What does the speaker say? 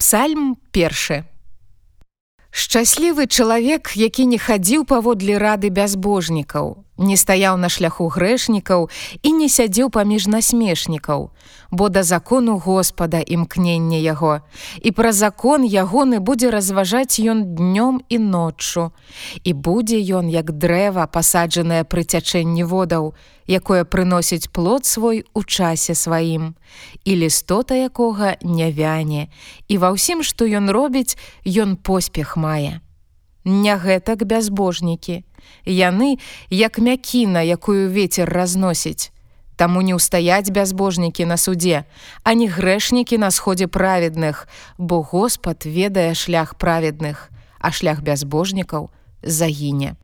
Псальм першы. Шчаслівы чалавек, які не хадзіў паводле рады бязбожнікаў, не стаяў на шляху грэшнікаў і не сядзеў паміж насмешнікаў, бо да закону Господа імкнення яго, і пра закон ягоны будзе разважаць ён днём і ноччу. І будзе ён як дрэва, пасаджанае пры цячэнні водаў, якое прыносіць плод свой у часе сваім, і лістота якога не вяне, і ва ўсім, што ён робіць, ён поспех мае. Не гэтак бязбожнікі. Яны, як мякіна, якую вецер разносіць. Таму не ўстаяць бязбожнікі на судзе, ані грэшнікі на сходзе праведных, бо Господ ведае шлях праведных, а шлях бязбожнікаў загіне.